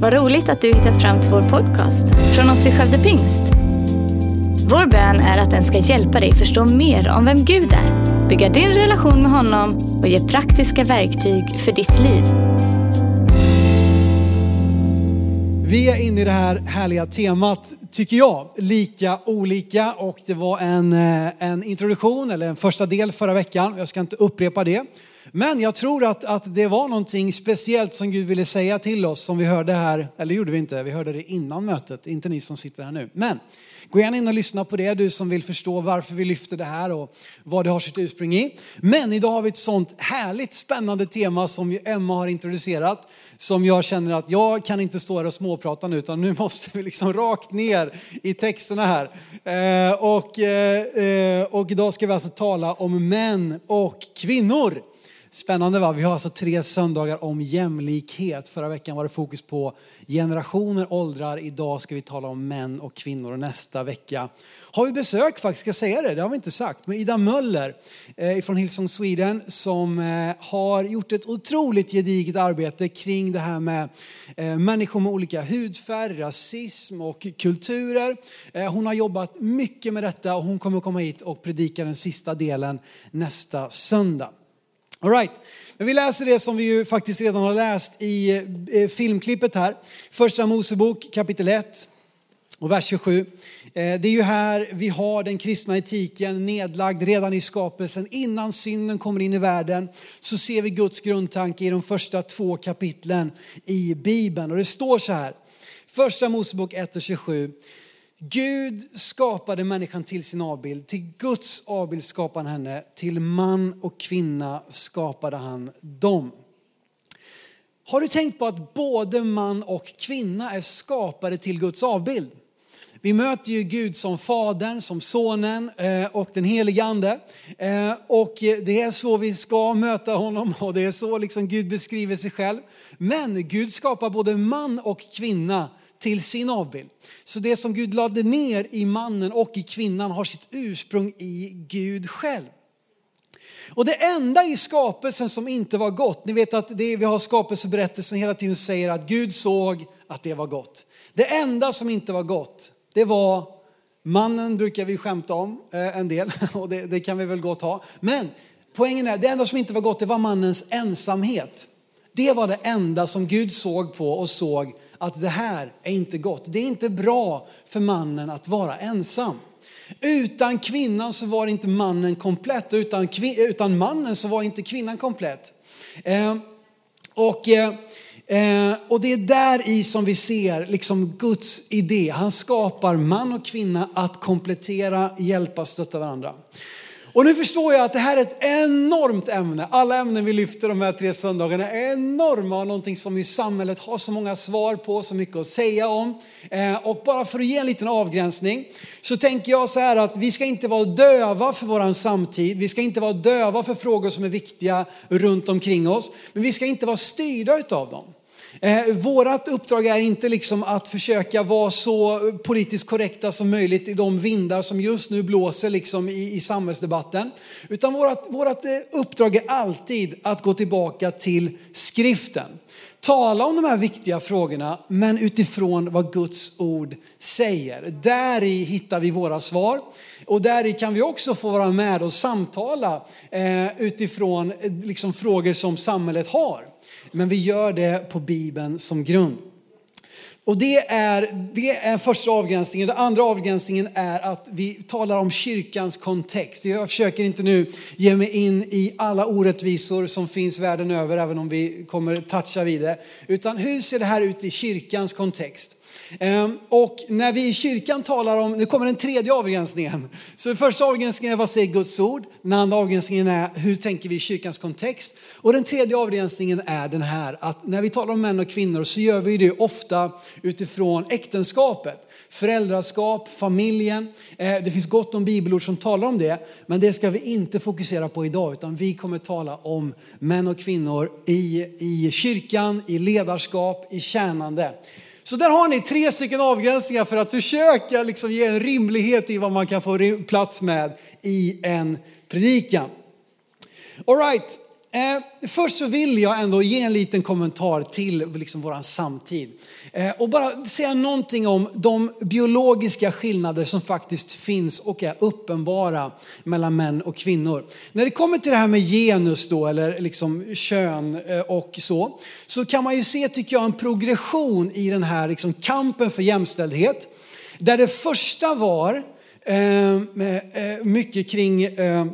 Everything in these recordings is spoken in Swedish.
Vad roligt att du hittat fram till vår podcast från oss i Skövde Pingst. Vår bön är att den ska hjälpa dig förstå mer om vem Gud är, bygga din relation med honom och ge praktiska verktyg för ditt liv. Vi är inne i det här härliga temat, tycker jag, lika olika och det var en, eh, en introduktion eller en första del förra veckan. Jag ska inte upprepa det. Men jag tror att, att det var någonting speciellt som Gud ville säga till oss som vi hörde här, eller gjorde vi inte, vi hörde det innan mötet, inte ni som sitter här nu. Men gå gärna in och lyssna på det, du som vill förstå varför vi lyfter det här och vad det har sitt ursprung i. Men idag har vi ett sånt härligt spännande tema som Emma har introducerat, som jag känner att jag kan inte stå här och småprata nu, utan nu måste vi liksom rakt ner i texterna här. Eh, och, eh, eh och idag ska vi alltså tala om män och kvinnor. Spännande va? Vi har alltså tre söndagar om jämlikhet. Förra veckan var det fokus på generationer, åldrar. Idag ska vi tala om män och kvinnor och nästa vecka har vi besök faktiskt, ska jag säga det, det har vi inte sagt. Men Ida Möller eh, från Hillsong Sweden som eh, har gjort ett otroligt gediget arbete kring det här med eh, människor med olika hudfärg, rasism och kulturer. Eh, hon har jobbat mycket med detta och hon kommer komma hit och predika den sista delen nästa söndag. All right. Men vi läser det som vi ju faktiskt redan har läst i eh, filmklippet här. Första Mosebok kapitel 1 och vers 27. Eh, det är ju här vi har den kristna etiken nedlagd redan i skapelsen. Innan synden kommer in i världen så ser vi Guds grundtanke i de första två kapitlen i Bibeln. Och det står så här. Första Mosebok 1 och 27. Gud skapade människan till sin avbild. Till Guds avbild skapade han henne. Till man och kvinna skapade han dem. Har du tänkt på att både man och kvinna är skapade till Guds avbild? Vi möter ju Gud som Fadern, som Sonen eh, och den helige Ande. Eh, och det är så vi ska möta honom och det är så liksom Gud beskriver sig själv. Men Gud skapar både man och kvinna till sin avbild. Så det som Gud lade ner i mannen och i kvinnan har sitt ursprung i Gud själv. Och det enda i skapelsen som inte var gott, ni vet att det, vi har skapelseberättelsen hela tiden säger att Gud såg att det var gott. Det enda som inte var gott, det var mannen brukar vi skämta om eh, en del och det, det kan vi väl gott ha. Men poängen är, det enda som inte var gott det var mannens ensamhet. Det var det enda som Gud såg på och såg att det här är inte gott. Det är inte bra för mannen att vara ensam. Utan kvinnan så var inte mannen komplett, utan, utan mannen så var inte kvinnan komplett. Eh, och, eh, eh, och det är där i som vi ser liksom Guds idé. Han skapar man och kvinna att komplettera, hjälpa, stötta varandra. Och nu förstår jag att det här är ett enormt ämne. Alla ämnen vi lyfter de här tre söndagarna är enorma och någonting som i samhället har så många svar på, så mycket att säga om. Eh, och bara för att ge en liten avgränsning så tänker jag så här att vi ska inte vara döva för våran samtid. Vi ska inte vara döva för frågor som är viktiga runt omkring oss. Men vi ska inte vara styrda utav dem. Eh, vårat uppdrag är inte liksom att försöka vara så politiskt korrekta som möjligt i de vindar som just nu blåser liksom i, i samhällsdebatten. Utan vårt vårat eh, uppdrag är alltid att gå tillbaka till skriften. Tala om de här viktiga frågorna, men utifrån vad Guds ord säger. Där i hittar vi våra svar. Och där kan vi också få vara med och samtala eh, utifrån eh, liksom frågor som samhället har. Men vi gör det på Bibeln som grund. Och det är, det är första avgränsningen. Den andra avgränsningen är att vi talar om kyrkans kontext. Jag försöker inte nu ge mig in i alla orättvisor som finns världen över, även om vi kommer toucha vid det. Utan hur ser det här ut i kyrkans kontext? Ehm, och när vi i kyrkan talar om, nu kommer den tredje avgränsningen. Så den första avgränsningen är vad säger Guds ord? Den andra avgränsningen är hur tänker vi i kyrkans kontext? Och den tredje avgränsningen är den här att när vi talar om män och kvinnor så gör vi det ofta utifrån äktenskapet. Föräldraskap, familjen. Ehm, det finns gott om bibelord som talar om det. Men det ska vi inte fokusera på idag utan vi kommer tala om män och kvinnor i, i kyrkan, i ledarskap, i tjänande. Så där har ni tre stycken avgränsningar för att försöka liksom ge en rimlighet i vad man kan få plats med i en predikan. All right. Eh, först så vill jag ändå ge en liten kommentar till liksom våran samtid. Eh, och bara säga någonting om de biologiska skillnader som faktiskt finns och är uppenbara mellan män och kvinnor. När det kommer till det här med genus då, eller liksom kön eh, och så, så kan man ju se, tycker jag, en progression i den här liksom kampen för jämställdhet. Där det första var eh, eh mycket kring eh,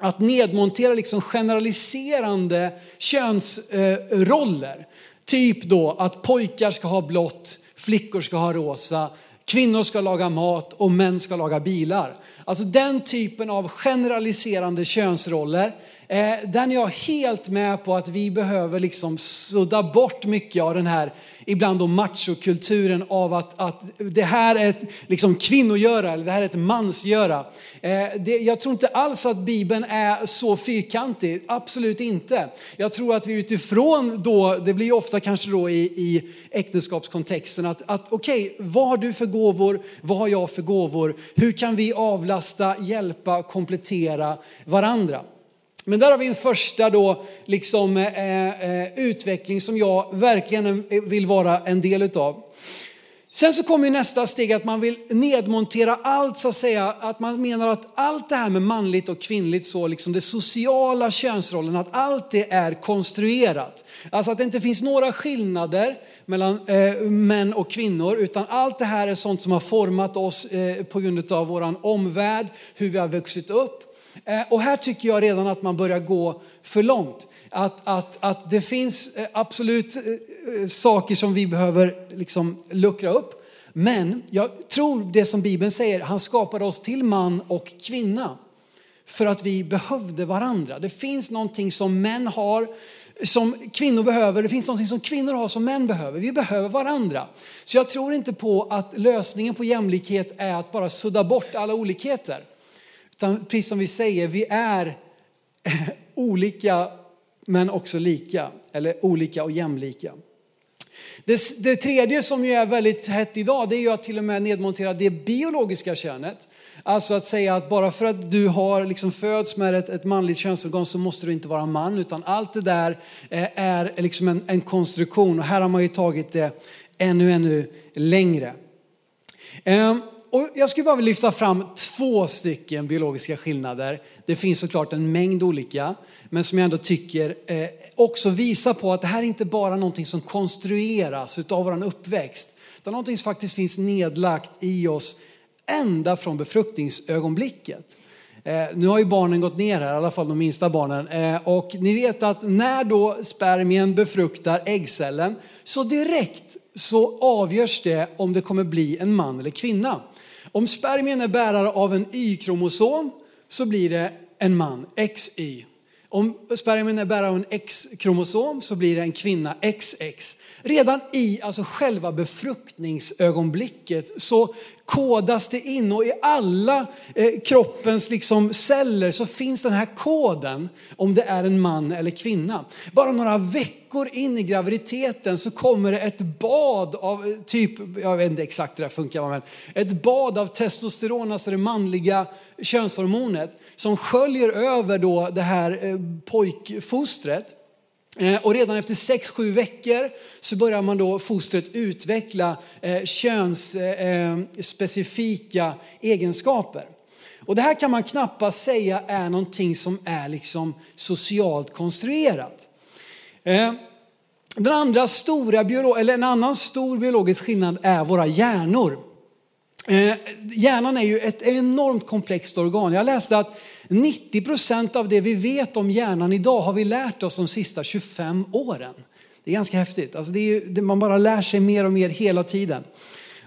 att nedmontera liksom generaliserande könsroller. Typ då att pojkar ska ha blått, flickor ska ha rosa, kvinnor ska laga mat och män ska laga bilar. Alltså den typen av generaliserande könsroller Eh, den är jag helt med på att vi behöver liksom sudda bort mycket av den här, ibland då machokulturen av att, att det här är ett liksom kvinnogöra eller det här är ett mansgöra. Eh, det, jag tror inte alls att Bibeln är så fyrkantig, absolut inte. Jag tror att vi utifrån då, det blir ofta kanske då i, i äktenskapskontexten, att, att okej, okay, vad har du för gåvor, vad har jag för gåvor, hur kan vi avlasta, hjälpa, komplettera varandra? Men där har vi en första då, liksom, eh, eh, utveckling som jag verkligen vill vara en del utav. Sen så kommer nästa steg att man vill nedmontera allt så att säga, att man menar att allt det här med manligt och kvinnligt, så liksom det sociala könsrollen, att allt det är konstruerat. Alltså att det inte finns några skillnader mellan eh, män och kvinnor, utan allt det här är sånt som har format oss eh, på grund av våran omvärld, hur vi har vuxit upp. Eh, och här tycker jag redan att man börjar gå för långt. Att, att, att det finns eh, absolut eh, saker som vi behöver liksom luckra upp. Men jag tror det som Bibeln säger, han skapade oss till man och kvinna för att vi behövde varandra. Det finns någonting som män har som kvinnor behöver, det finns någonting som kvinnor har som män behöver. Vi behöver varandra. Så jag tror inte på att lösningen på jämlikhet är att bara sudda bort alla olikheter. Utan precis som vi säger, vi är olika men också lika, eller olika och jämlika. Det, det, tredje som ju är väldigt hett idag, det är ju att till och med nedmontera det biologiska könet. Alltså att säga att bara för att du har liksom föds med ett, ett manligt könsorgan så måste du inte vara man, utan allt det där eh, är liksom en, en konstruktion. Och här har man ju tagit det ännu, ännu längre. Ehm, och jag skulle bara vilja lyfta fram två stycken biologiska skillnader. Det finns såklart en mängd olika, men som jag ändå tycker eh, också visar på att det här är inte bara någonting som konstrueras av vår uppväxt, utan någonting som faktiskt finns nedlagt i oss ända från befruktningsögonblicket. Eh, nu har ju barnen gått ner här, i alla fall de minsta barnen. Eh, och ni vet att när då spermien befruktar äggcellen så direkt så avgörs det om det kommer bli en man eller kvinna. Om spermien är bärare av en Y-kromosom så blir det en man, XY. Om spermien är bärare av en X-kromosom så blir det en kvinna, XX. Redan i alltså själva befruktningsögonblicket så kodas det in och i alla eh, kroppens liksom celler så finns den här koden om det är en man eller kvinna. Bara några veckor in i graviditeten så kommer det ett bad av eh, typ, jag vet inte exakt hur det funkar, men ett bad av testosteron, alltså det manliga könshormonet som sköljer över då det här eh, pojkfostret. Eh, och redan efter 6-7 veckor så börjar man då fostret utveckla eh, könsspecifika eh, eh, egenskaper. Och det här kan man knappast säga är någonting som är liksom socialt konstruerat. Den andra stora eller en annan stor biologisk skillnad är våra hjärnor. Hjärnan är ju ett enormt komplext organ. Jag läste att 90 procent av det vi vet om hjärnan idag har vi lärt oss de sista 25 åren. Det är ganska häftigt. Alltså det är, man bara lär sig mer och mer hela tiden.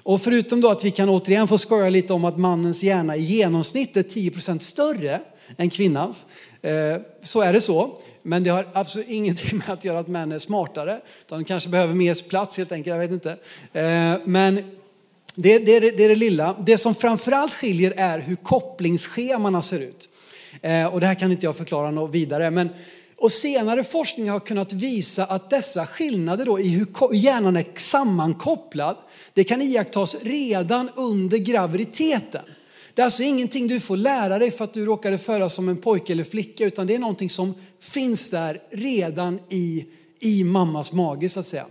Och förutom då att vi kan återigen få skoja lite om att mannens hjärna i genomsnitt är 10 procent större än kvinnans. Eh, så är det så. Men det har absolut ingenting med att göra att män är smartare. Utan de kanske behöver mer plats helt enkelt, jag vet inte. Eh, men det, det, det är det lilla. Det som framförallt skiljer är hur kopplingsschemana ser ut. Eh, och det här kan inte jag förklara något vidare. Men, och senare forskning har kunnat visa att dessa skillnader då i hur hjärnan är sammankopplad, det kan iakttas redan under graviditeten. Det är alltså ingenting du får lära dig för att du råkade födas som en pojke eller flicka, utan det är någonting som finns där redan i, i mammas mage så att säga.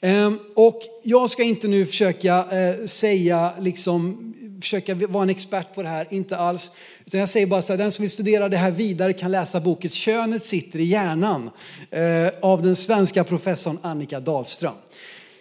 Ehm, och jag ska inte nu försöka eh, säga, liksom, försöka vara en expert på det här, inte alls. Utan jag säger bara så här, den som vill studera det här vidare kan läsa boken Könet sitter i hjärnan eh, av den svenska professorn Annika Dahlström.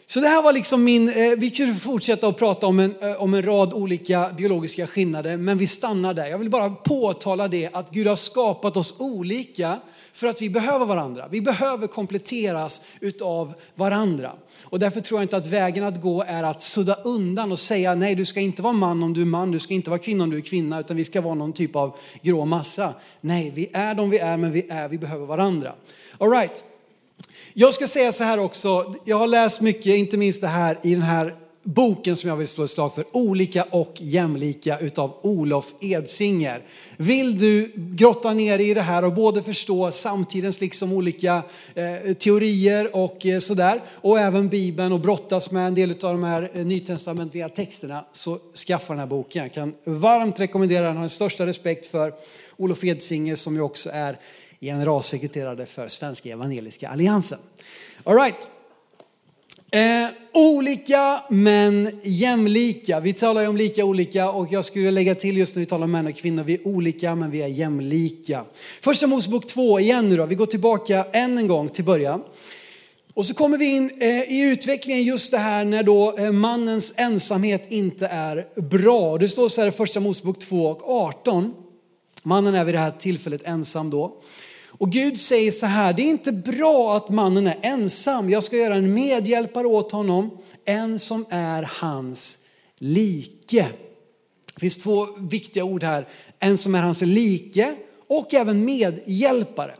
Så det här var liksom min, eh, vi skulle fortsätta att prata om en, eh, om en rad olika biologiska skillnader, men vi stannar där. Jag vill bara påtala det att Gud har skapat oss olika för att vi behöver varandra. Vi behöver kompletteras utav varandra. Och därför tror jag inte att vägen att gå är att sudda undan och säga nej, du ska inte vara man om du är man, du ska inte vara kvinna om du är kvinna, utan vi ska vara någon typ av grå massa. Nej, vi är de vi är, men vi är, vi behöver varandra. All right. Jag ska säga så här också, jag har läst mycket, inte minst det här i den här boken som jag vill slå ett slag för, Olika och jämlika utav Olof Edsinger. Vill du grotta ner i det här och både förstå samtidens liksom olika eh, teorier och eh, sådär och även Bibeln och brottas med en del av de här eh, nytestamentliga texterna så skaffa den här boken. Jag kan varmt rekommendera den, har den största respekt för Olof Edsinger som ju också är generalsekreterare för Svenska Evangeliska Alliansen. All right. Eh, olika men jämlika. Vi talar ju om lika olika och jag skulle lägga till just när vi talar om män och kvinnor, vi är olika men vi är jämlika. Första Mosebok 2 igen nu då, vi går tillbaka än en gång till början. Och så kommer vi in eh, i utvecklingen just det här när då eh, mannens ensamhet inte är bra. Det står så här i första Mosebok 2 och 18. Mannen är vid det här tillfället ensam då. Och Gud säger så här, det är inte bra att mannen är ensam. Jag ska göra en medhjälpare åt honom, en som är hans like. Det finns två viktiga ord här, en som är hans like och även medhjälpare.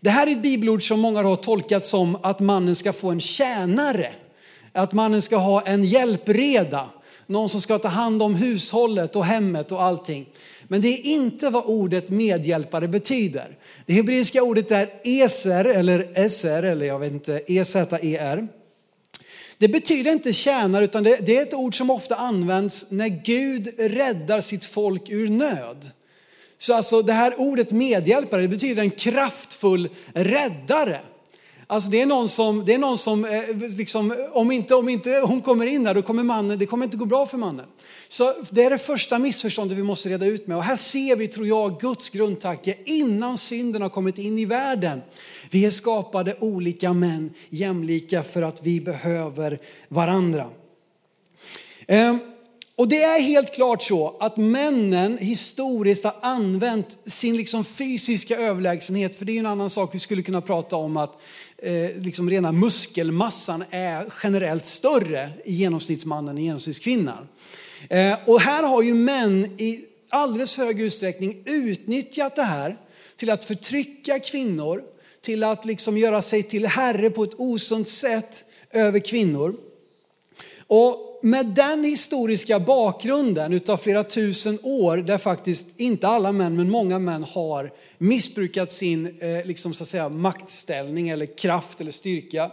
Det här är ett bibelord som många har tolkat som att mannen ska få en tjänare. Att mannen ska ha en hjälpreda, någon som ska ta hand om hushållet och hemmet och allting. Men det är inte vad ordet medhjälpare betyder. Det hebreiska ordet är eser eller eser eller jag vet inte, EZER. Det betyder inte tjänare utan det, det är ett ord som ofta används när Gud räddar sitt folk ur nöd. Så alltså det här ordet medhjälpare det betyder en kraftfull räddare. Alltså det är någon som, det är någon som eh, liksom, om, inte, om inte hon kommer in där, då kommer mannen, det kommer inte gå bra för mannen. Så det är det första missförståndet vi måste reda ut med. Och här ser vi, tror jag, Guds grundtanke innan synden har kommit in i världen. Vi är skapade olika men jämlika för att vi behöver varandra. Ehm, och det är helt klart så att männen historiskt har använt sin liksom fysiska överlägsenhet, för det är en annan sak vi skulle kunna prata om, att eh, liksom rena muskelmassan är generellt större i genomsnittsmannen än i genomsnittskvinnan. Eh, och här har ju män i alldeles för hög utsträckning utnyttjat det här till att förtrycka kvinnor, till att liksom göra sig till herre på ett osunt sätt över kvinnor. Och med den historiska bakgrunden utav flera tusen år där faktiskt inte alla män men många män har missbrukat sin eh, liksom så att säga, maktställning eller kraft eller styrka.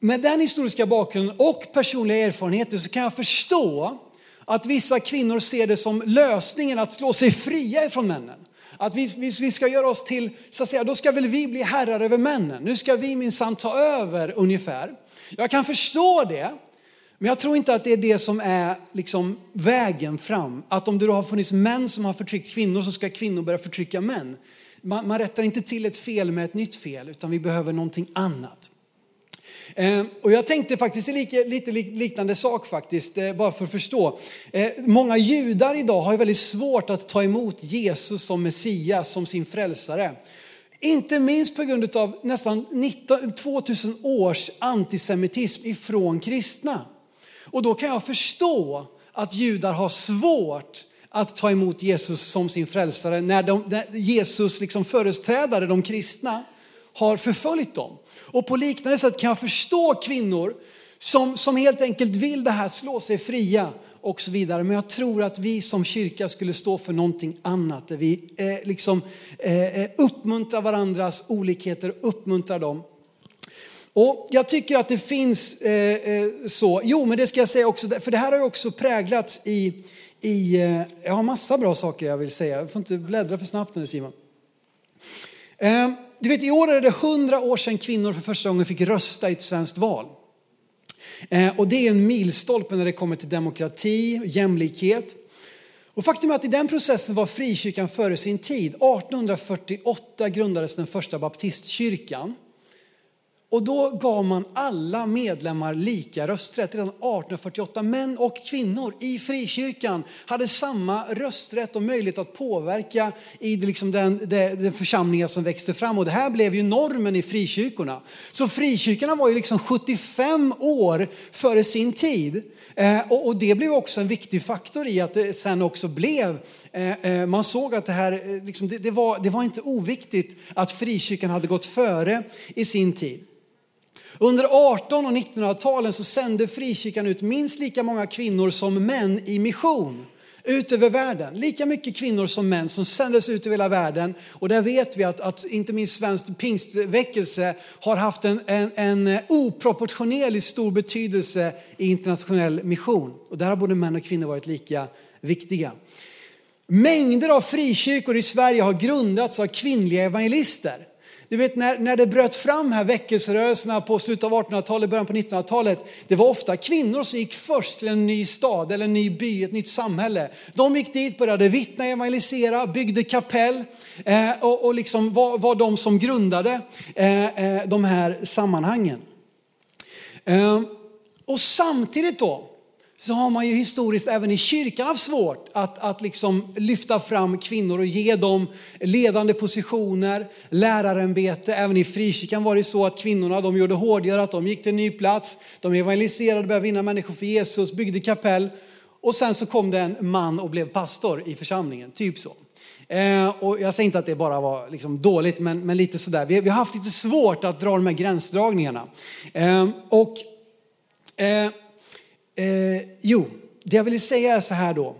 Med den historiska bakgrunden och personliga erfarenheter så kan jag förstå att vissa kvinnor ser det som lösningen att slå sig fria ifrån männen. Att vi, vi, vi ska göra oss till, så att säga, då ska väl vi bli herrar över männen. Nu ska vi minsann ta över ungefär. Jag kan förstå det. Men jag tror inte att det är det som är liksom vägen fram. Att om det då har funnits män som har förtryckt kvinnor så ska kvinnor börja förtrycka män. Man, man rättar inte till ett fel med ett nytt fel utan vi behöver någonting annat. Eh, och jag tänkte faktiskt lite, lite liknande sak faktiskt, eh, bara för att förstå. Eh, många judar idag har väldigt svårt att ta emot Jesus som Messias, som sin frälsare. Inte minst på grund av nästan 19, 2000 års antisemitism ifrån kristna. Och då kan jag förstå att judar har svårt att ta emot Jesus som sin frälsare när, de, när Jesus liksom företrädare, de kristna, har förföljt dem. Och på liknande sätt kan jag förstå kvinnor som, som helt enkelt vill det här, slå sig fria och så vidare. Men jag tror att vi som kyrka skulle stå för någonting annat. Där vi eh, liksom, eh, eh uppmuntrar varandras olikheter, uppmuntrar dem. Och jag tycker att det finns eh, eh, så, jo men det ska jag säga också, för det här har ju också präglats i, i, eh, jag har massa bra saker jag vill säga. Jag får inte bläddra för snabbt nu Simon. Eh, du vet, i år är det hundra år sedan kvinnor för första gången fick rösta i ett svenskt val. Eh, och det är en milstolpe när det kommer till demokrati, jämlikhet. Och faktum är att i den processen var frikyrkan före sin tid. 1848 grundades den första baptistkyrkan. Och då gav man alla medlemmar lika rösträtt. Redan 1848, män och kvinnor i frikyrkan hade samma rösträtt och möjlighet att påverka i liksom den, den, den församlingar som växte fram. Och det här blev ju normen i frikyrkorna. Så frikyrkorna var ju liksom 75 år före sin tid. Eh, och, och, det blev också en viktig faktor i att det sen också blev eh, eh man såg att det här, eh, liksom, det, det, var, det var inte oviktigt att frikyrkan hade gått före i sin tid. Under 18 och 1900-talen så sände frikyrkan ut minst lika många kvinnor som män i mission ut över världen. Lika mycket kvinnor som män som sändes ut över hela världen. Och där vet vi att, att inte minst svensk pingstväckelse har haft en, en, en oproportionerligt stor betydelse i internationell mission. Och där har både män och kvinnor varit lika viktiga. Mängder av frikyrkor i Sverige har grundats av kvinnliga evangelister. Du vet när, när det bröt fram här väckelserörelserna på slutet av 1800-talet, början på 1900-talet. Det var ofta kvinnor som gick först till en ny stad eller en ny by, ett nytt samhälle. De gick dit, började vittna, evangelisera, byggde kapell eh, och, och liksom var, var de som grundade eh, eh, de här sammanhangen. Eh, och samtidigt då så har man ju historiskt även i kyrkan haft svårt att, att liksom lyfta fram kvinnor och ge dem ledande positioner, lärarämbete. Även i frikyrkan var det så att kvinnorna de gjorde hårdgörat, de gick till en ny plats, de evangeliserade, började vinna människor för Jesus, byggde kapell. Och sen så kom det en man och blev pastor i församlingen, typ så. Eh, och jag säger inte att det bara var liksom dåligt, men, men lite sådär. Vi, vi har haft lite svårt att dra de här gränsdragningarna. Eh, och eh, Eh, jo, det jag vill säga är så här då.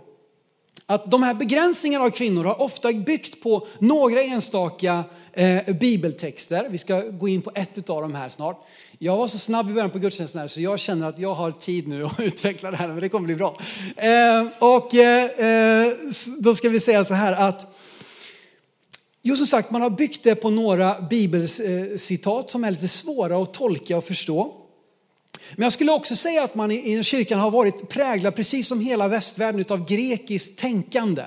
Att de här begränsningarna av kvinnor har ofta byggt på några enstaka eh, bibeltexter. Vi ska gå in på ett av dem här snart. Jag var så snabb i början på gudstjänsten här så jag känner att jag har tid nu att utveckla det här, men det kommer bli bra. Eh, och eh, eh då ska vi säga så här att Jo, som sagt, man har byggt det på några bibelcitat eh, som är lite svåra att tolka och förstå. Men jag skulle också säga att man i kyrkan har varit präglad, precis som hela västvärlden, av grekiskt tänkande.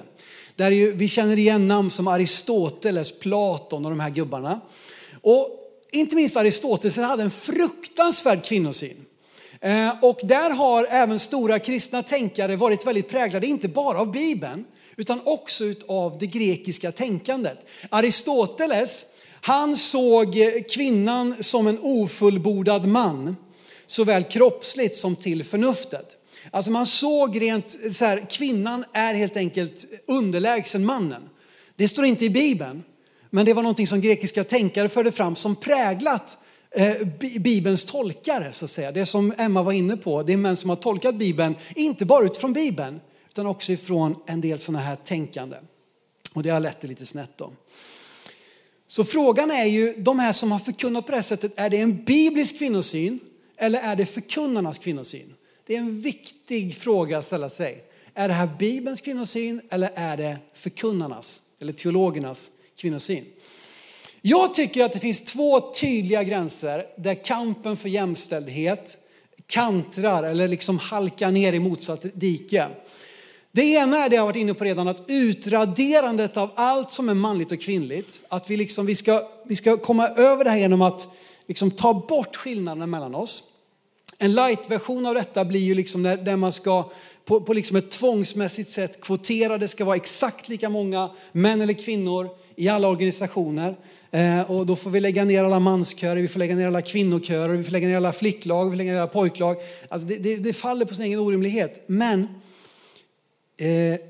Där ju, vi känner igen namn som Aristoteles, Platon och de här gubbarna. Och inte minst Aristoteles hade en fruktansvärd kvinnosyn. Eh, och där har även stora kristna tänkare varit väldigt präglade, inte bara av Bibeln, utan också av det grekiska tänkandet. Aristoteles, han såg kvinnan som en ofullbordad man såväl kroppsligt som till förnuftet. Alltså man såg rent så här, kvinnan är helt enkelt underlägsen mannen. Det står inte i Bibeln, men det var någonting som grekiska tänkare förde fram som präglat eh, Bibelns tolkare så att säga. Det som Emma var inne på, det är män som har tolkat Bibeln, inte bara utifrån Bibeln, utan också ifrån en del sådana här tänkande. Och det har lett det lite snett då. Så frågan är ju, de här som har förkunnat på det här sättet, är det en biblisk kvinnosyn eller är det förkunnarnas kvinnosyn? Det är en viktig fråga att ställa sig. Är det här Bibelns kvinnosyn eller är det förkunnarnas eller teologernas kvinnosyn? Jag tycker att det finns två tydliga gränser där kampen för jämställdhet kantrar eller liksom halkar ner i motsatt dike. Det ena är det jag har varit inne på redan, att utraderandet av allt som är manligt och kvinnligt. Att vi, liksom, vi, ska, vi ska komma över det här genom att liksom ta bort skillnaderna mellan oss. En light-version av detta blir ju liksom där, där man ska på, på liksom ett tvångsmässigt sätt kvotera, det ska vara exakt lika många män eller kvinnor i alla organisationer. Eh, och då får vi lägga ner alla manskörer, vi får lägga ner alla kvinnokörer, vi får lägga ner alla flicklag, vi får lägga ner alla pojklag. Alltså det, det, det faller på sin egen orimlighet. Men eh,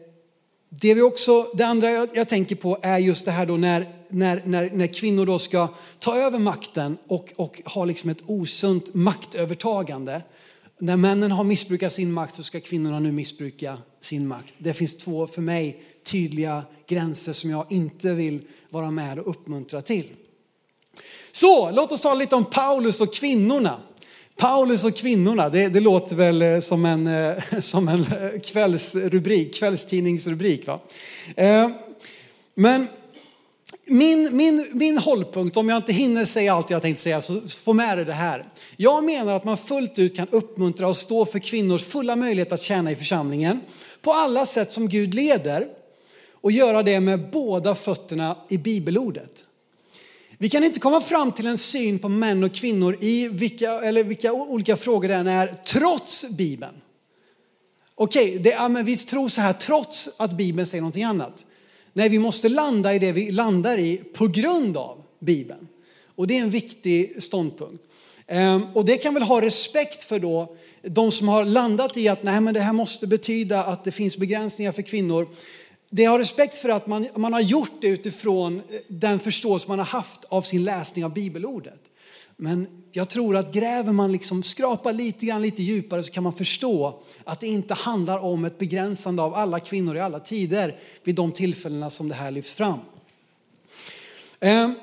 det, vi också, det andra jag, jag, tänker på är just det här då när, när, när, när kvinnor då ska ta över makten och, och ha liksom ett osunt maktövertagande. När männen har missbrukat sin makt så ska kvinnorna nu missbruka sin makt. Det finns två för mig tydliga gränser som jag inte vill vara med och uppmuntra till. Så låt oss tala lite om Paulus och kvinnorna. Paulus och kvinnorna, det, det låter väl eh, som en, eh, som en eh, kvällsrubrik, kvällstidningsrubrik. Va? Men min, min, min hållpunkt, om jag inte hinner säga allt jag tänkte säga, så få med dig det här. Jag menar att man fullt ut kan uppmuntra och stå för kvinnors fulla möjlighet att tjäna i församlingen på alla sätt som Gud leder och göra det med båda fötterna i bibelordet. Vi kan inte komma fram till en syn på män och kvinnor i vilka, eller vilka olika frågor det än är, trots Bibeln. Okej, okay, ja, vi tror så här trots att Bibeln säger någonting annat. Nej, vi måste landa i det vi landar i på grund av Bibeln. Och det är en viktig ståndpunkt. Ehm, och det kan väl ha respekt för då de som har landat i att nej, men det här måste betyda att det finns begränsningar för kvinnor det har respekt för att man, man har gjort det utifrån eh, den förståelse man har haft av sin läsning av bibelordet. Men jag tror att gräver man liksom, skrapar lite grann lite djupare så kan man förstå att det inte handlar om ett begränsande av alla kvinnor i alla tider vid de tillfällena som det här lyfts fram. Ehm,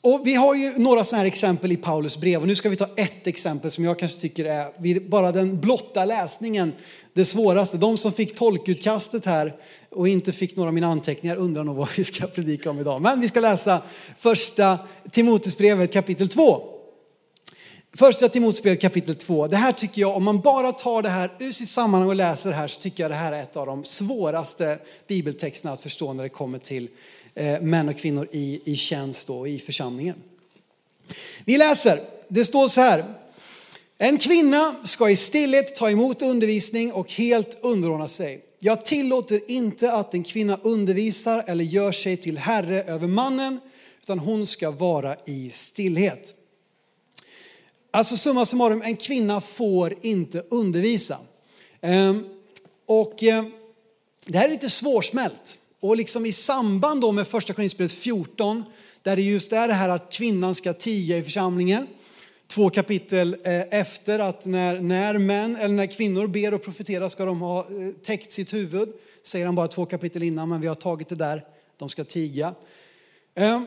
och vi har ju några sådana här exempel i Paulus brev och nu ska vi ta ett exempel som jag kanske tycker är, bara den blotta läsningen, det svåraste. De som fick tolkutkastet här och inte fick några av mina anteckningar undrar nog vad vi ska predika om idag. Men vi ska läsa första Timoteusbrevet kapitel 2. Första Timoteusbrevet kapitel 2. Det här tycker jag, om man bara tar det här ur sitt sammanhang och läser det här så tycker jag det här är ett av de svåraste bibeltexterna att förstå när det kommer till eh, män och kvinnor i, i tjänst och i församlingen. Vi läser, det står så här. En kvinna ska i stillhet ta emot undervisning och helt underordna sig. Jag tillåter inte att en kvinna undervisar eller gör sig till herre över mannen, utan hon ska vara i stillhet. Alltså summa summarum, en kvinna får inte undervisa. Ehm, och eh, det här är lite svårsmält. Och liksom i samband då med första Korinthierbrevet 14, där det just är det här att kvinnan ska tiga i församlingen. Två kapitel eh, efter att när, när män eller när kvinnor ber och profeterar ska de ha eh, täckt sitt huvud. Säger han bara två kapitel innan, men vi har tagit det där. De ska tiga. Ehm,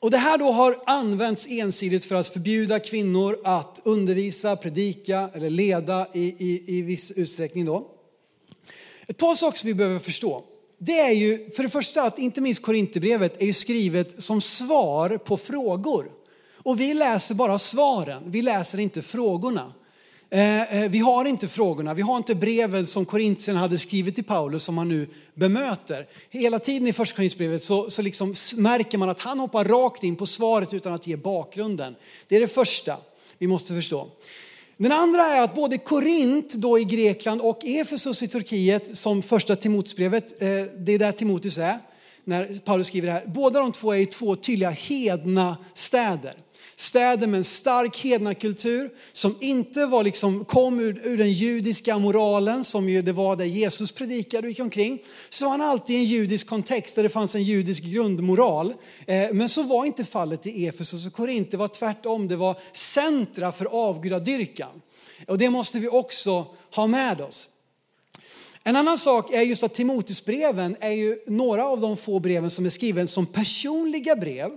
och det här då har använts ensidigt för att förbjuda kvinnor att undervisa, predika eller leda i, i, i viss utsträckning. Då. Ett par saker vi behöver förstå. Det är ju för det första att inte minst Korinthierbrevet är ju skrivet som svar på frågor. Och vi läser bara svaren, vi läser inte frågorna. Eh, eh, vi har inte frågorna, vi har inte breven som Korintierna hade skrivit till Paulus som han nu bemöter. Hela tiden i första Korinthierbrevet så, så liksom märker man att han hoppar rakt in på svaret utan att ge bakgrunden. Det är det första vi måste förstå. Den andra är att både Korint då i Grekland och Efesus i Turkiet som första Timoteusbrevet, eh, det är där Timoteus är när Paulus skriver det här. Båda de två är två tydliga hedna städer städer med en stark hednakultur som inte var liksom, kom ur, ur, den judiska moralen som ju det var där Jesus predikade och gick omkring. Så var han alltid i en judisk kontext där det fanns en judisk grundmoral. Eh, men så var inte fallet i Efesus och Korint, det var tvärtom, det var centra för avgudadyrkan. Och det måste vi också ha med oss. En annan sak är just att Timoteusbreven är ju några av de få breven som är skriven som personliga brev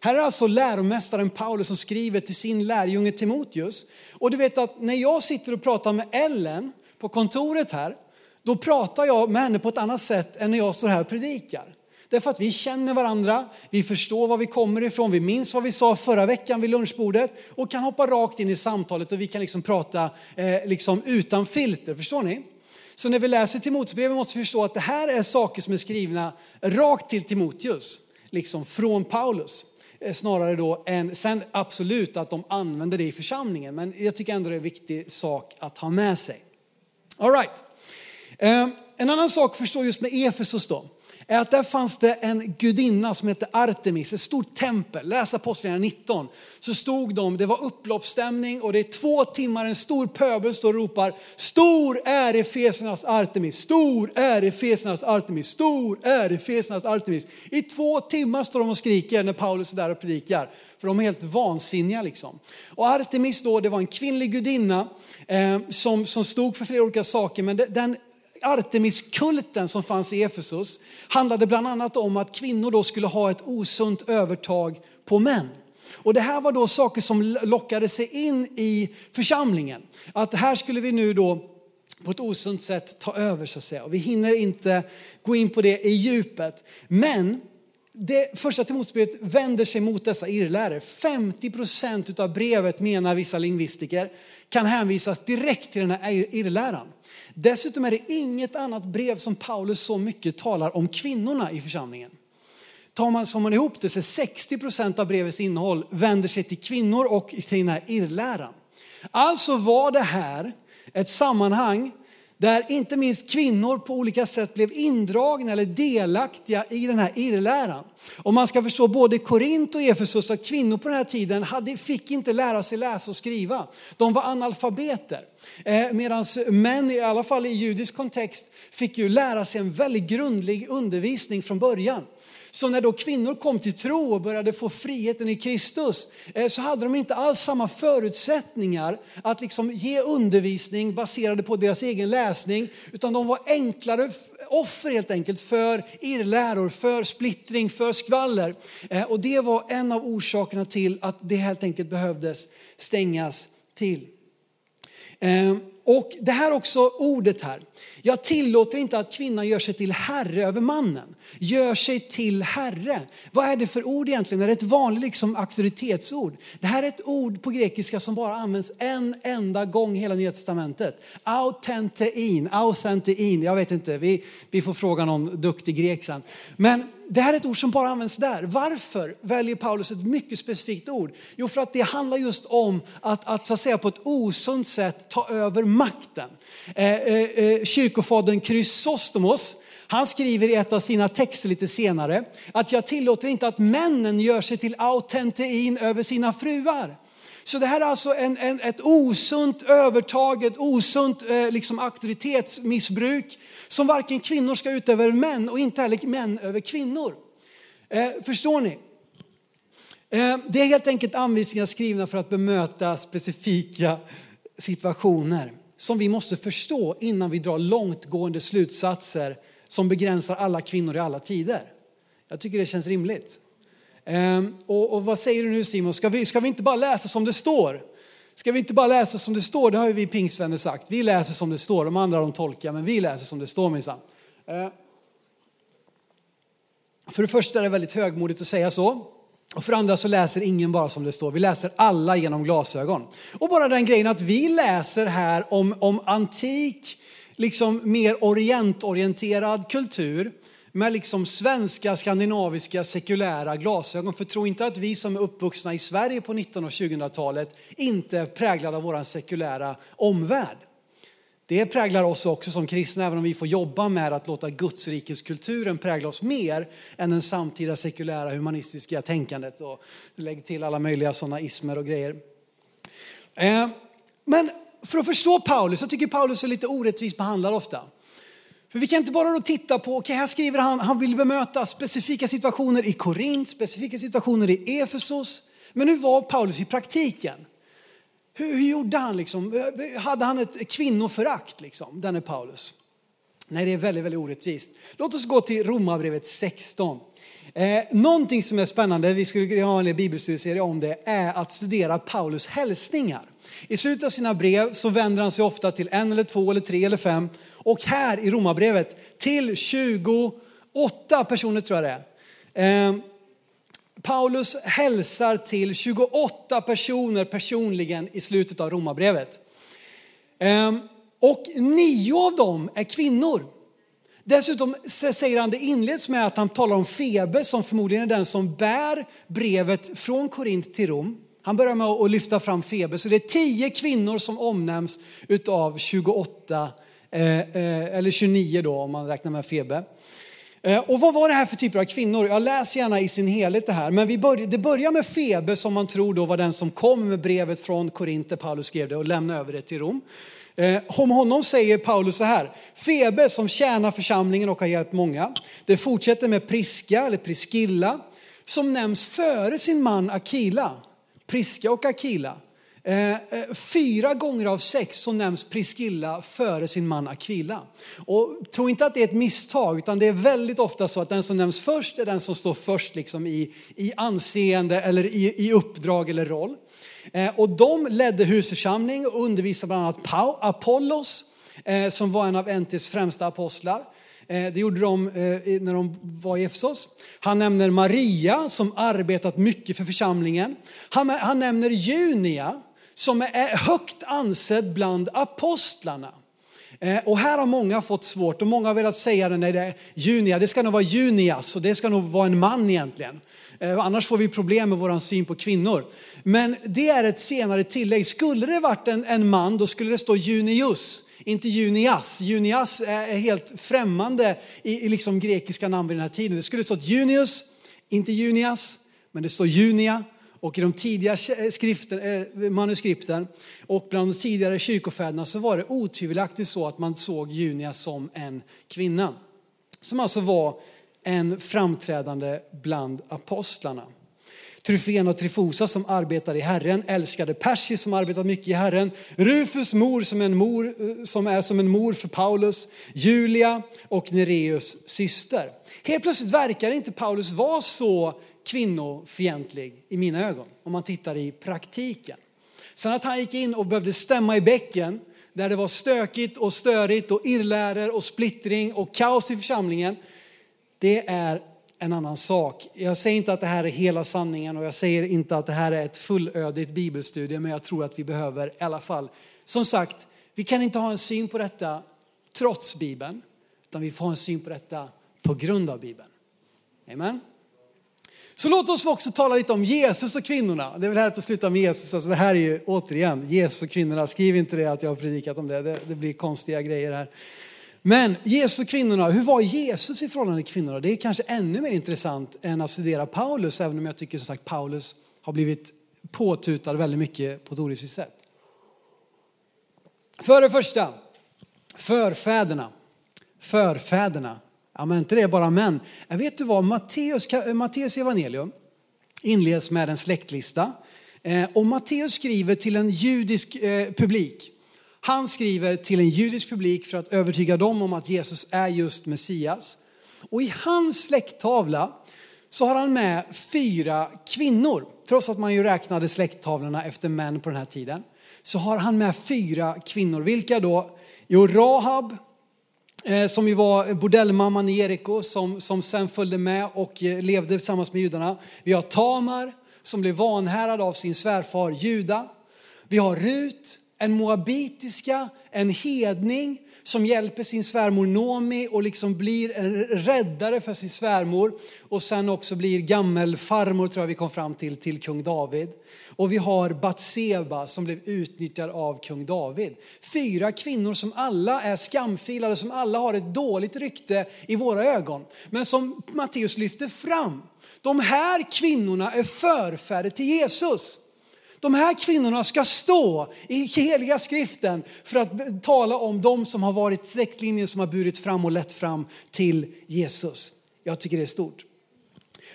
här är alltså läromästaren Paulus som skriver till sin lärjunge Timoteus. Och du vet att när jag sitter och pratar med Ellen på kontoret här, då pratar jag med henne på ett annat sätt än när jag står här och predikar. Därför att vi känner varandra, vi förstår var vi kommer ifrån, vi minns vad vi sa förra veckan vid lunchbordet och kan hoppa rakt in i samtalet och vi kan liksom prata eh, liksom utan filter. Förstår ni? Så när vi läser Timoteusbrevet måste vi förstå att det här är saker som är skrivna rakt till Timoteus, liksom från Paulus. Eh, snarare då än, sen absolut att de använder det i församlingen, men jag tycker ändå det är en viktig sak att ha med sig. All right. Eh, en annan sak förstå just med Efesos då är att där fanns det en gudinna som hette Artemis, ett stort tempel. Läs Apostlagärningarna 19. Så stod de, det var upploppsstämning och det är två timmar, en stor pöbel står och ropar Stor är Efesernas Artemis, stor är Efesernas Artemis, stor är Efesernas Artemis. I två timmar står de och skriker när Paulus är där och predikar. För de är helt vansinniga liksom. Och Artemis då, det var en kvinnlig gudinna eh, som, som stod för flera olika saker, men den Artemiskulten som fanns i Efesos handlade bland annat om att kvinnor då skulle ha ett osunt övertag på män. Och det här var då saker som lockade sig in i församlingen. Att här skulle vi nu då på ett osunt sätt ta över så att säga. Och vi hinner inte gå in på det i djupet. Men det första Timoteusbrevet vänder sig mot dessa irrlärare. 50 procent av brevet menar vissa lingvistiker kan hänvisas direkt till den här irrläran. Dessutom är det inget annat brev som Paulus så mycket talar om kvinnorna i församlingen. Tar man, som man ihop det så 60 procent av brevets innehåll vänder sig till kvinnor och till den här irrläran. Alltså var det här ett sammanhang där inte minst kvinnor på olika sätt blev indragna eller delaktiga i den här irrläran. Om man ska förstå både Korint och Efesus att kvinnor på den här tiden hade, fick inte lära sig läsa och skriva. De var analfabeter. Eh, Medan män, i alla fall i judisk kontext, fick ju lära sig en väldigt grundlig undervisning från början. Så när då kvinnor kom till tro och började få friheten i Kristus eh, så hade de inte alls samma förutsättningar att liksom ge undervisning baserade på deras egen läsning utan de var enklare offer helt enkelt för irrläror, för splittring, för skvaller. Eh, och det var en av orsakerna till att det helt enkelt behövdes stängas till. Eh, och det här också ordet här. Jag tillåter inte att kvinnan gör sig till herre över mannen. Gör sig till herre. Vad är det för ord egentligen? Är det ett vanligt liksom, auktoritetsord? Det här är ett ord på grekiska som bara används en enda gång i hela Nya Testamentet. Autentein, autentein, jag vet inte, vi, vi får fråga någon duktig grek sen. Men det här är ett ord som bara används där. Varför väljer Paulus ett mycket specifikt ord? Jo, för att det handlar just om att, att, så att säga, på ett osunt sätt ta över makten. Eh, eh, eh kyrkofadern Chrysostomos, han skriver i ett av sina texter lite senare att jag tillåter inte att männen gör sig till autentein över sina fruar. Så det här är alltså en, en, ett osunt övertag, ett osunt eh, liksom auktoritetsmissbruk som varken kvinnor ska utöva över män och inte heller män över kvinnor. Eh, förstår ni? Eh, det är helt enkelt anvisningar skrivna för att bemöta specifika situationer som vi måste förstå innan vi drar långtgående slutsatser som begränsar alla kvinnor i alla tider. Jag tycker det känns rimligt. Ehm, och, och, vad säger du nu Simon, ska vi, ska vi inte bara läsa som det står? Ska vi inte bara läsa som det står? Det har ju vi pingstvänner sagt. Vi läser som det står, de andra de tolkar, men vi läser som det står minsann. Ehm, för det första är det väldigt högmodigt att säga så. Och för det andra så läser ingen bara som det står, vi läser alla genom glasögon. Och bara den grejen att vi läser här om, om antik, liksom mer orientorienterad kultur med liksom svenska, skandinaviska, sekulära glasögon. För tro inte att vi som är uppvuxna i Sverige på 1900 och 2000-talet inte är präglade av vår sekulära omvärld. Det präglar oss också som kristna, även om vi får jobba med att låta Gudsrikeskulturen prägla oss mer än den samtida sekulära humanistiska tänkandet. Och lägg till alla möjliga sådana ismer och grejer. Eh, men för att förstå Paulus, jag tycker Paulus är lite orättvist behandlad ofta. För vi kan inte bara då titta på, okej okay, här skriver han, han vill bemöta specifika situationer i Korint, specifika situationer i Efesos. Men hur var Paulus i praktiken? Hur, hur gjorde han liksom? Hade han ett kvinnoförakt liksom, denne Paulus? Nej, det är väldigt, väldigt orättvist. Låt oss gå till Romarbrevet 16. Eh, någonting som är spännande, vi skulle kunna ha en bibelstudieserie om det, är att studera Paulus hälsningar. I slutet av sina brev så vänder han sig ofta till en eller två eller tre eller fem och här i Romarbrevet till 28 personer tror jag det är. Eh, Paulus hälsar till 28 personer personligen i slutet av Romarbrevet. Eh, och nio av dem är kvinnor. Dessutom säger han, det inleds med att han talar om Febe som förmodligen är den som bär brevet från Korint till Rom. Han börjar med att lyfta fram Febe, så det är tio kvinnor som omnämns utav 28, eh, eh, eller 29 då om man räknar med Febe. Eh, och vad var det här för typer av kvinnor? Jag läser gärna i sin helhet det här. Men vi börjar, det börjar med Febe som man tror då var den som kom med brevet från Korinth där Paulus skrev det och lämnade över det till Rom. Om honom säger Paulus så här, Febe som tjänar församlingen och har hjälpt många. Det fortsätter med Priska eller Priskilla som nämns före sin man Akila. Priska och Akila. Eh, eh, fyra gånger av sex så nämns Priskilla före sin man Akila. Och tro inte att det är ett misstag, utan det är väldigt ofta så att den som nämns först är den som står först liksom i, i anseende eller i, i uppdrag eller roll. Eh, och de ledde husförsamling och undervisade bland annat Apollos, som var en av NTs främsta apostlar. Eh, det gjorde de eh, när de var i Efesos. Han nämner Maria som arbetat mycket för församlingen. Han, han nämner Junia som är högt ansedd bland apostlarna. Eh, och här har många fått svårt och många har velat säga det när det är Junia, det ska nog vara Junias och det ska nog vara en man egentligen. Annars får vi problem med vår syn på kvinnor. Men det är ett senare tillägg. Skulle det varit en, en man då skulle det stå Junius, inte Junias. Junias är helt främmande i, i liksom grekiska namn vid den här tiden. Det skulle stått Junius, inte Junias, men det står Junia och i de tidiga eh, skriften, eh, manuskripten och bland de tidigare kyrkofäderna så var det otvivelaktigt så att man såg Junia som en kvinna. Som alltså var en framträdande bland apostlarna. Tryfen och Trifosa som arbetar i Herren, älskade Persi som arbetat mycket i Herren, Rufus mor som, en mor eh, som är som en mor för Paulus, Julia och Nereus syster. Helt plötsligt verkar inte Paulus vara så kvinnofientlig i mina ögon, om man tittar i praktiken. Sen att han gick in och behövde stämma i bäcken, där det var stökigt och störigt och irrläror och splittring och kaos i församlingen, det är en annan sak. Jag säger inte att det här är hela sanningen och jag säger inte att det här är ett fullödigt bibelstudie, men jag tror att vi behöver i alla fall. Som sagt, vi kan inte ha en syn på detta trots Bibeln, utan vi får ha en syn på detta på grund av Bibeln. Amen. Så låt oss också tala lite om Jesus och kvinnorna. Det är väl härligt att sluta med Jesus. Alltså det här är ju återigen Jesus och kvinnorna. Skriv inte det att jag har predikat om det. Det, det blir konstiga grejer här. Men Jesus och kvinnorna, hur var Jesus i förhållande till kvinnorna? Det är kanske ännu mer intressant än att studera Paulus, även om jag tycker som sagt Paulus har blivit påtutad väldigt mycket på ett orättvist sätt. För det första, förfäderna. Förfäderna. Ja, men inte det bara män. Jag vet du vad, Matteus, eh, Matteus evangelium inleds med en släktlista. Eh, och Matteus skriver till en judisk eh, publik. Han skriver till en judisk publik för att övertyga dem om att Jesus är just Messias. Och i hans släkttavla så har han med fyra kvinnor. Trots att man ju räknade släkttavlorna efter män på den här tiden. Så har han med fyra kvinnor. Vilka då? Jo, Rahab, eh, som ju var bordellmamman i Jeriko som, som sen följde med och eh, levde tillsammans med judarna. Vi har Tamar som blev vanhärad av sin svärfar Juda. Vi har Rut, en moabitiska, en hedning som hjälper sin svärmor Nomi och liksom blir en räddare för sin svärmor och sen också blir gammelfarmor tror jag vi kom fram till, till kung David. Och vi har Batseba som blev utnyttjad av kung David. Fyra kvinnor som alla är skamfilade, som alla har ett dåligt rykte i våra ögon. Men som Matteus lyfter fram. De här kvinnorna är förfäder till Jesus. De här kvinnorna ska stå i heliga skriften för att tala om de som har varit släktlinjen som har burit fram och lett fram till Jesus. Jag tycker det är stort.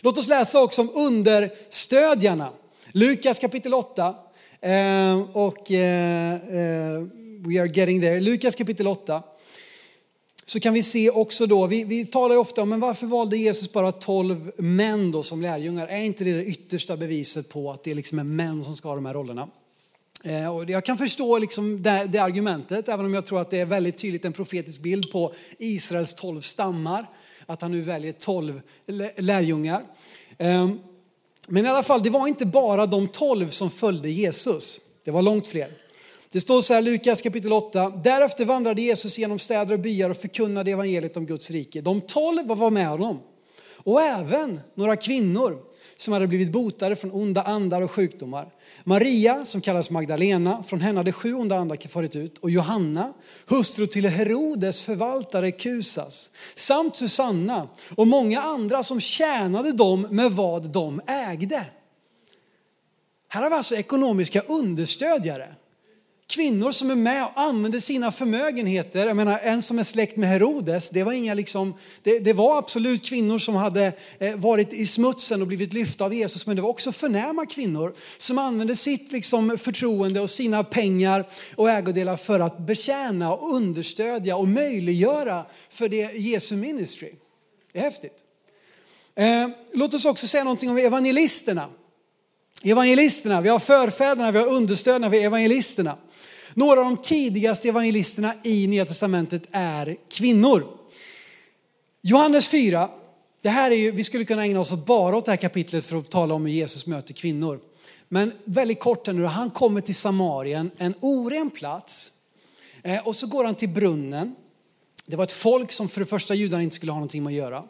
Låt oss läsa också om understödjarna. Lukas kapitel 8. Eh, och eh, eh, we are getting there. Lukas kapitel 8 så kan vi se också då, vi, vi talar ju ofta om men varför valde Jesus bara 12 män då som lärjungar? Är inte det det yttersta beviset på att det liksom är män som ska ha de här rollerna? Eh, och jag kan förstå liksom det, det, argumentet, även om jag tror att det är väldigt tydligt en profetisk bild på Israels 12 stammar. Att han nu väljer 12 lärjungar. Ehm, men i alla fall, det var inte bara de 12 som följde Jesus. Det var långt fler. Det står så här, Lukas kapitel 8. Därefter vandrade Jesus genom städer och byar och förkunnade evangeliet om Guds rike. De tolv var med honom. Och även några kvinnor som hade blivit botade från onda andar och sjukdomar. Maria, som kallas Magdalena, från henne hade sju onda andar farit ut. Och Johanna, hustru till Herodes förvaltare Kusas. Samt Susanna och många andra som tjänade dem med vad de ägde. Här har vi alltså ekonomiska understödjare kvinnor som är med och använder sina förmögenheter. Jag menar, en som är släkt med Herodes, det var, inga liksom, det, det var absolut kvinnor som hade eh, varit i smutsen och blivit lyfta av Jesus, men det var också förnäma kvinnor som använde sitt liksom, förtroende och sina pengar och ägodelar för att betjäna och understödja och möjliggöra för det Jesu ministry. Det är häftigt. Eh, låt oss också säga någonting om evangelisterna. Evangelisterna, vi har förfäderna, vi har understödarna, vi har evangelisterna. Några av de tidigaste evangelisterna i Nya Testamentet är kvinnor. Johannes 4, det här är ju, vi skulle kunna ägna oss bara åt det här kapitlet för att tala om hur Jesus möter kvinnor. Men väldigt kort här nu, han kommer till Samarien, en oren plats. Eh, och så går han till brunnen. Det var ett folk som för det första judarna inte skulle ha någonting med att göra.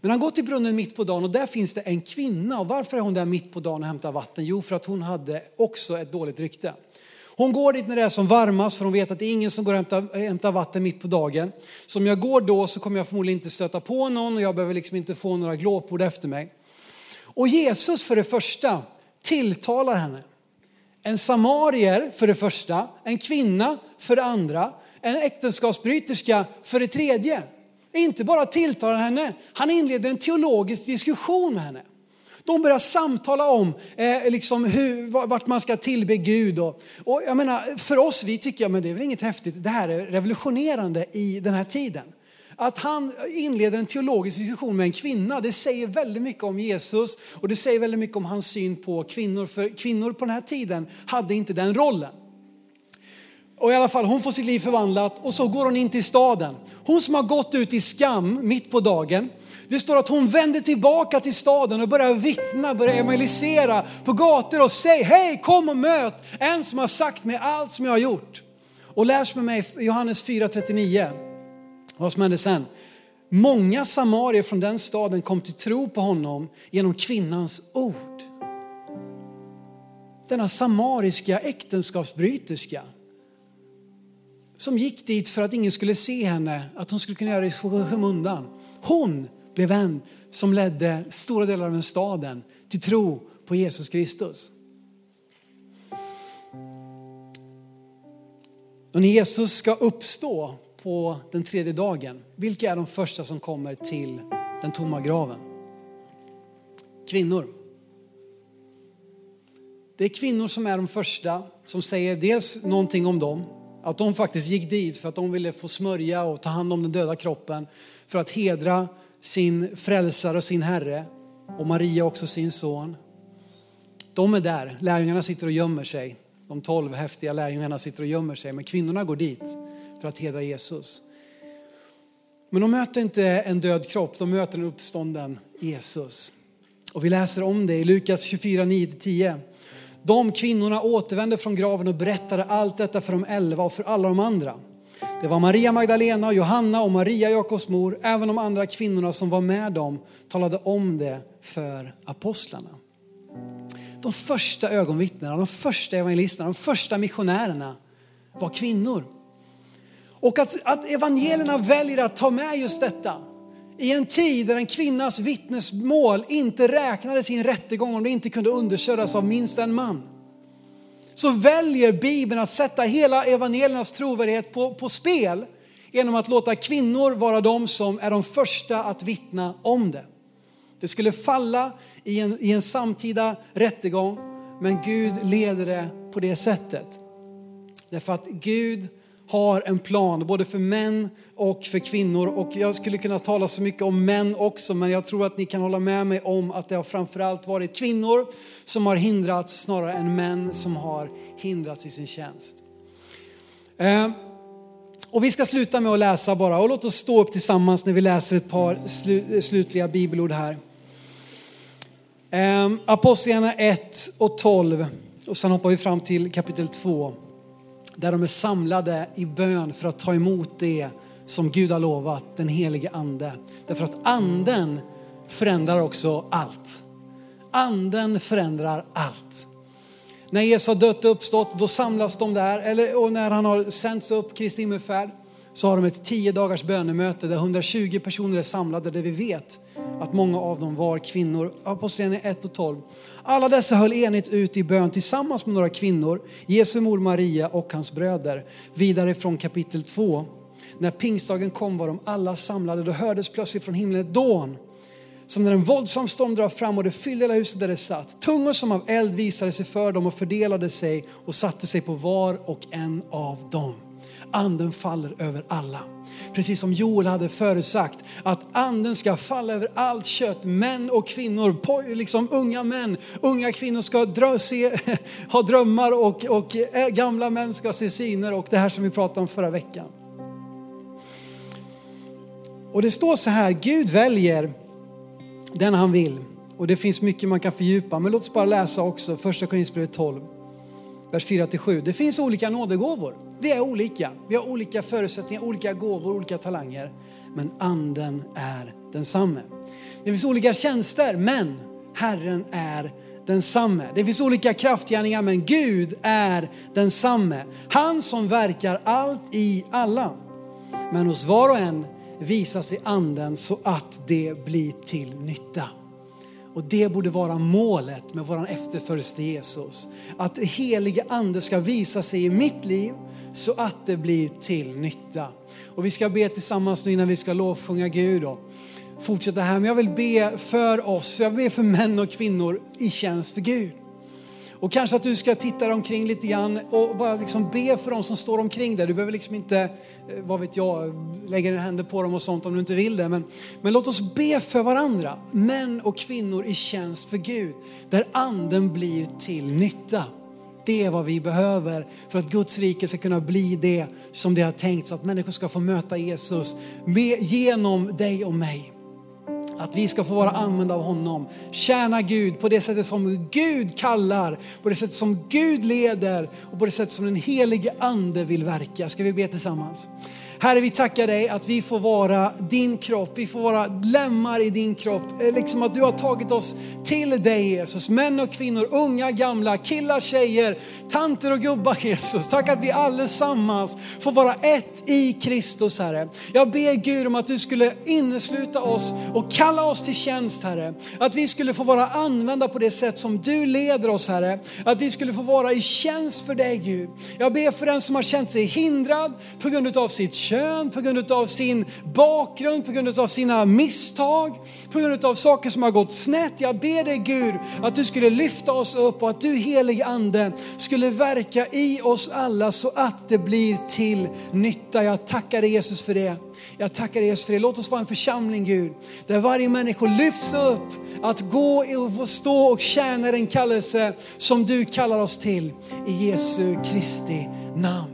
Men han går till brunnen mitt på dagen och där finns det en kvinna. Och varför är hon där mitt på dagen och hämtar vatten? Jo, för att hon hade också ett dåligt rykte. Hon går dit när det är som varmast för hon vet att det är ingen som går och hämtar, hämtar vatten mitt på dagen. Så om jag går då så kommer jag förmodligen inte stöta på någon och jag behöver liksom inte få några glåpord efter mig. Och Jesus för det första tilltalar henne. En samarier för det första, en kvinna för det andra, en äktenskapsbryterska för det tredje. Inte bara tilltalar henne, han inleder en teologisk diskussion med henne. De börjar samtala om eh, liksom hur, vart man ska tillbe Gud. Och, och jag menar, för oss, vi tycker att det är väl inget häftigt, det här är revolutionerande i den här tiden. Att han inleder en teologisk diskussion med en kvinna, det säger väldigt mycket om Jesus och det säger väldigt mycket om hans syn på kvinnor. För kvinnor på den här tiden hade inte den rollen. Och i alla fall, hon får sitt liv förvandlat och så går hon in till staden. Hon som har gått ut i skam mitt på dagen. Det står att hon vände tillbaka till staden och började vittna, började evangelisera på gator och säg, hej kom och möt en som har sagt mig allt som jag har gjort. Och läs med mig Johannes 4.39. Vad som hände sen. Många samarier från den staden kom till tro på honom genom kvinnans ord. Denna samariska äktenskapsbryterska som gick dit för att ingen skulle se henne, att hon skulle kunna göra det i skymundan. Hon blev en som ledde stora delar av den staden till tro på Jesus Kristus. Och när Jesus ska uppstå på den tredje dagen, vilka är de första som kommer till den tomma graven? Kvinnor. Det är kvinnor som är de första som säger dels någonting om dem, att de faktiskt gick dit för att de ville få smörja och ta hand om den döda kroppen för att hedra sin frälsare och sin Herre och Maria också sin son. De är där, lärjungarna sitter och gömmer sig. De tolv häftiga lärjungarna sitter och gömmer sig, men kvinnorna går dit för att hedra Jesus. Men de möter inte en död kropp, de möter en uppstånden Jesus. Och vi läser om det i Lukas 24, 9-10. De kvinnorna återvände från graven och berättade allt detta för de elva och för alla de andra. Det var Maria Magdalena, Johanna och Maria Jakobs mor. Även de andra kvinnorna som var med dem talade om det för apostlarna. De första ögonvittnena, de första evangelisterna, de första missionärerna var kvinnor. Och att, att evangelierna väljer att ta med just detta i en tid där en kvinnas vittnesmål inte räknades i en rättegång om det inte kunde understödas av minst en man. Så väljer Bibeln att sätta hela evangeliernas trovärdighet på, på spel genom att låta kvinnor vara de som är de första att vittna om det. Det skulle falla i en, i en samtida rättegång, men Gud leder det på det sättet. Därför att Gud har en plan både för män och för kvinnor. Och jag skulle kunna tala så mycket om män också, men jag tror att ni kan hålla med mig om att det har framförallt varit kvinnor som har hindrats snarare än män som har hindrats i sin tjänst. Eh, och vi ska sluta med att läsa bara och låt oss stå upp tillsammans när vi läser ett par slutliga bibelord här. Eh, Apostlagärningarna 1 och 12 och sen hoppar vi fram till kapitel 2 där de är samlade i bön för att ta emot det som Gud har lovat, den helige ande. Därför att anden förändrar också allt. Anden förändrar allt. När Jesus har dött och uppstått, då samlas de där. Eller, och när han har sänts upp, Kristi himmelfärd, så har de ett tio dagars bönemöte där 120 personer är samlade, där vi vet att många av dem var kvinnor. Apostlagärningarna 1 och 12. Alla dessa höll enigt ut i bön tillsammans med några kvinnor, Jesu mor Maria och hans bröder. Vidare från kapitel 2. När pingstdagen kom var de alla samlade. Då hördes plötsligt från himlen ett dån. Som när en våldsam storm drar fram och det fyllde hela huset där det satt. Tungor som av eld visade sig för dem och fördelade sig och satte sig på var och en av dem. Anden faller över alla. Precis som Joel hade förutsagt att anden ska falla över allt kött, män och kvinnor, liksom unga män, unga kvinnor ska drö, se, ha drömmar och, och eh, gamla män ska se syner och det här som vi pratade om förra veckan. Och det står så här, Gud väljer den han vill. Och det finns mycket man kan fördjupa, men låt oss bara läsa också första Korinthierbrevet 12, vers 4-7. Det finns olika nådegåvor. Vi är olika. Vi har olika förutsättningar, olika gåvor, olika talanger. Men anden är densamme. Det finns olika tjänster, men Herren är densamme. Det finns olika kraftgärningar, men Gud är densamme. Han som verkar allt i alla. Men hos var och en visas i anden så att det blir till nytta. Och det borde vara målet med våran efterföljelse till Jesus. Att helige ande ska visa sig i mitt liv så att det blir till nytta. Och vi ska be tillsammans nu innan vi ska lovsjunga Gud och fortsätta här. Men jag vill be för oss, jag vill be för män och kvinnor i tjänst för Gud. Och kanske att du ska titta dig omkring lite grann och bara liksom be för dem som står omkring dig. Du behöver liksom inte, eh, vad vet jag, lägga dina händer på dem och sånt om du inte vill det. Men, men låt oss be för varandra, män och kvinnor i tjänst för Gud, där anden blir till nytta. Det är vad vi behöver för att Guds rike ska kunna bli det som det har tänkt så att människor ska få möta Jesus med, genom dig och mig. Att vi ska få vara använda av honom, tjäna Gud på det sättet som Gud kallar, på det sättet som Gud leder och på det sättet som den helige ande vill verka. Ska vi be tillsammans? Herre, vi tackar dig att vi får vara din kropp, vi får vara lemmar i din kropp. Eh, liksom att du har tagit oss till dig Jesus. Män och kvinnor, unga, gamla, killar, tjejer, tanter och gubbar Jesus. Tack att vi allesammans får vara ett i Kristus Herre. Jag ber Gud om att du skulle innesluta oss och kalla oss till tjänst Herre. Att vi skulle få vara använda på det sätt som du leder oss Herre. Att vi skulle få vara i tjänst för dig Gud. Jag ber för den som har känt sig hindrad på grund av sitt kön, på grund av sin bakgrund, på grund av sina misstag, på grund av saker som har gått snett. Jag ber dig Gud att du skulle lyfta oss upp och att du helige Ande skulle verka i oss alla så att det blir till nytta. Jag tackar dig Jesus för det. Jag tackar dig Jesus för det. Låt oss vara en församling Gud, där varje människa lyfts upp att gå och stå och tjäna den kallelse som du kallar oss till. I Jesu Kristi namn.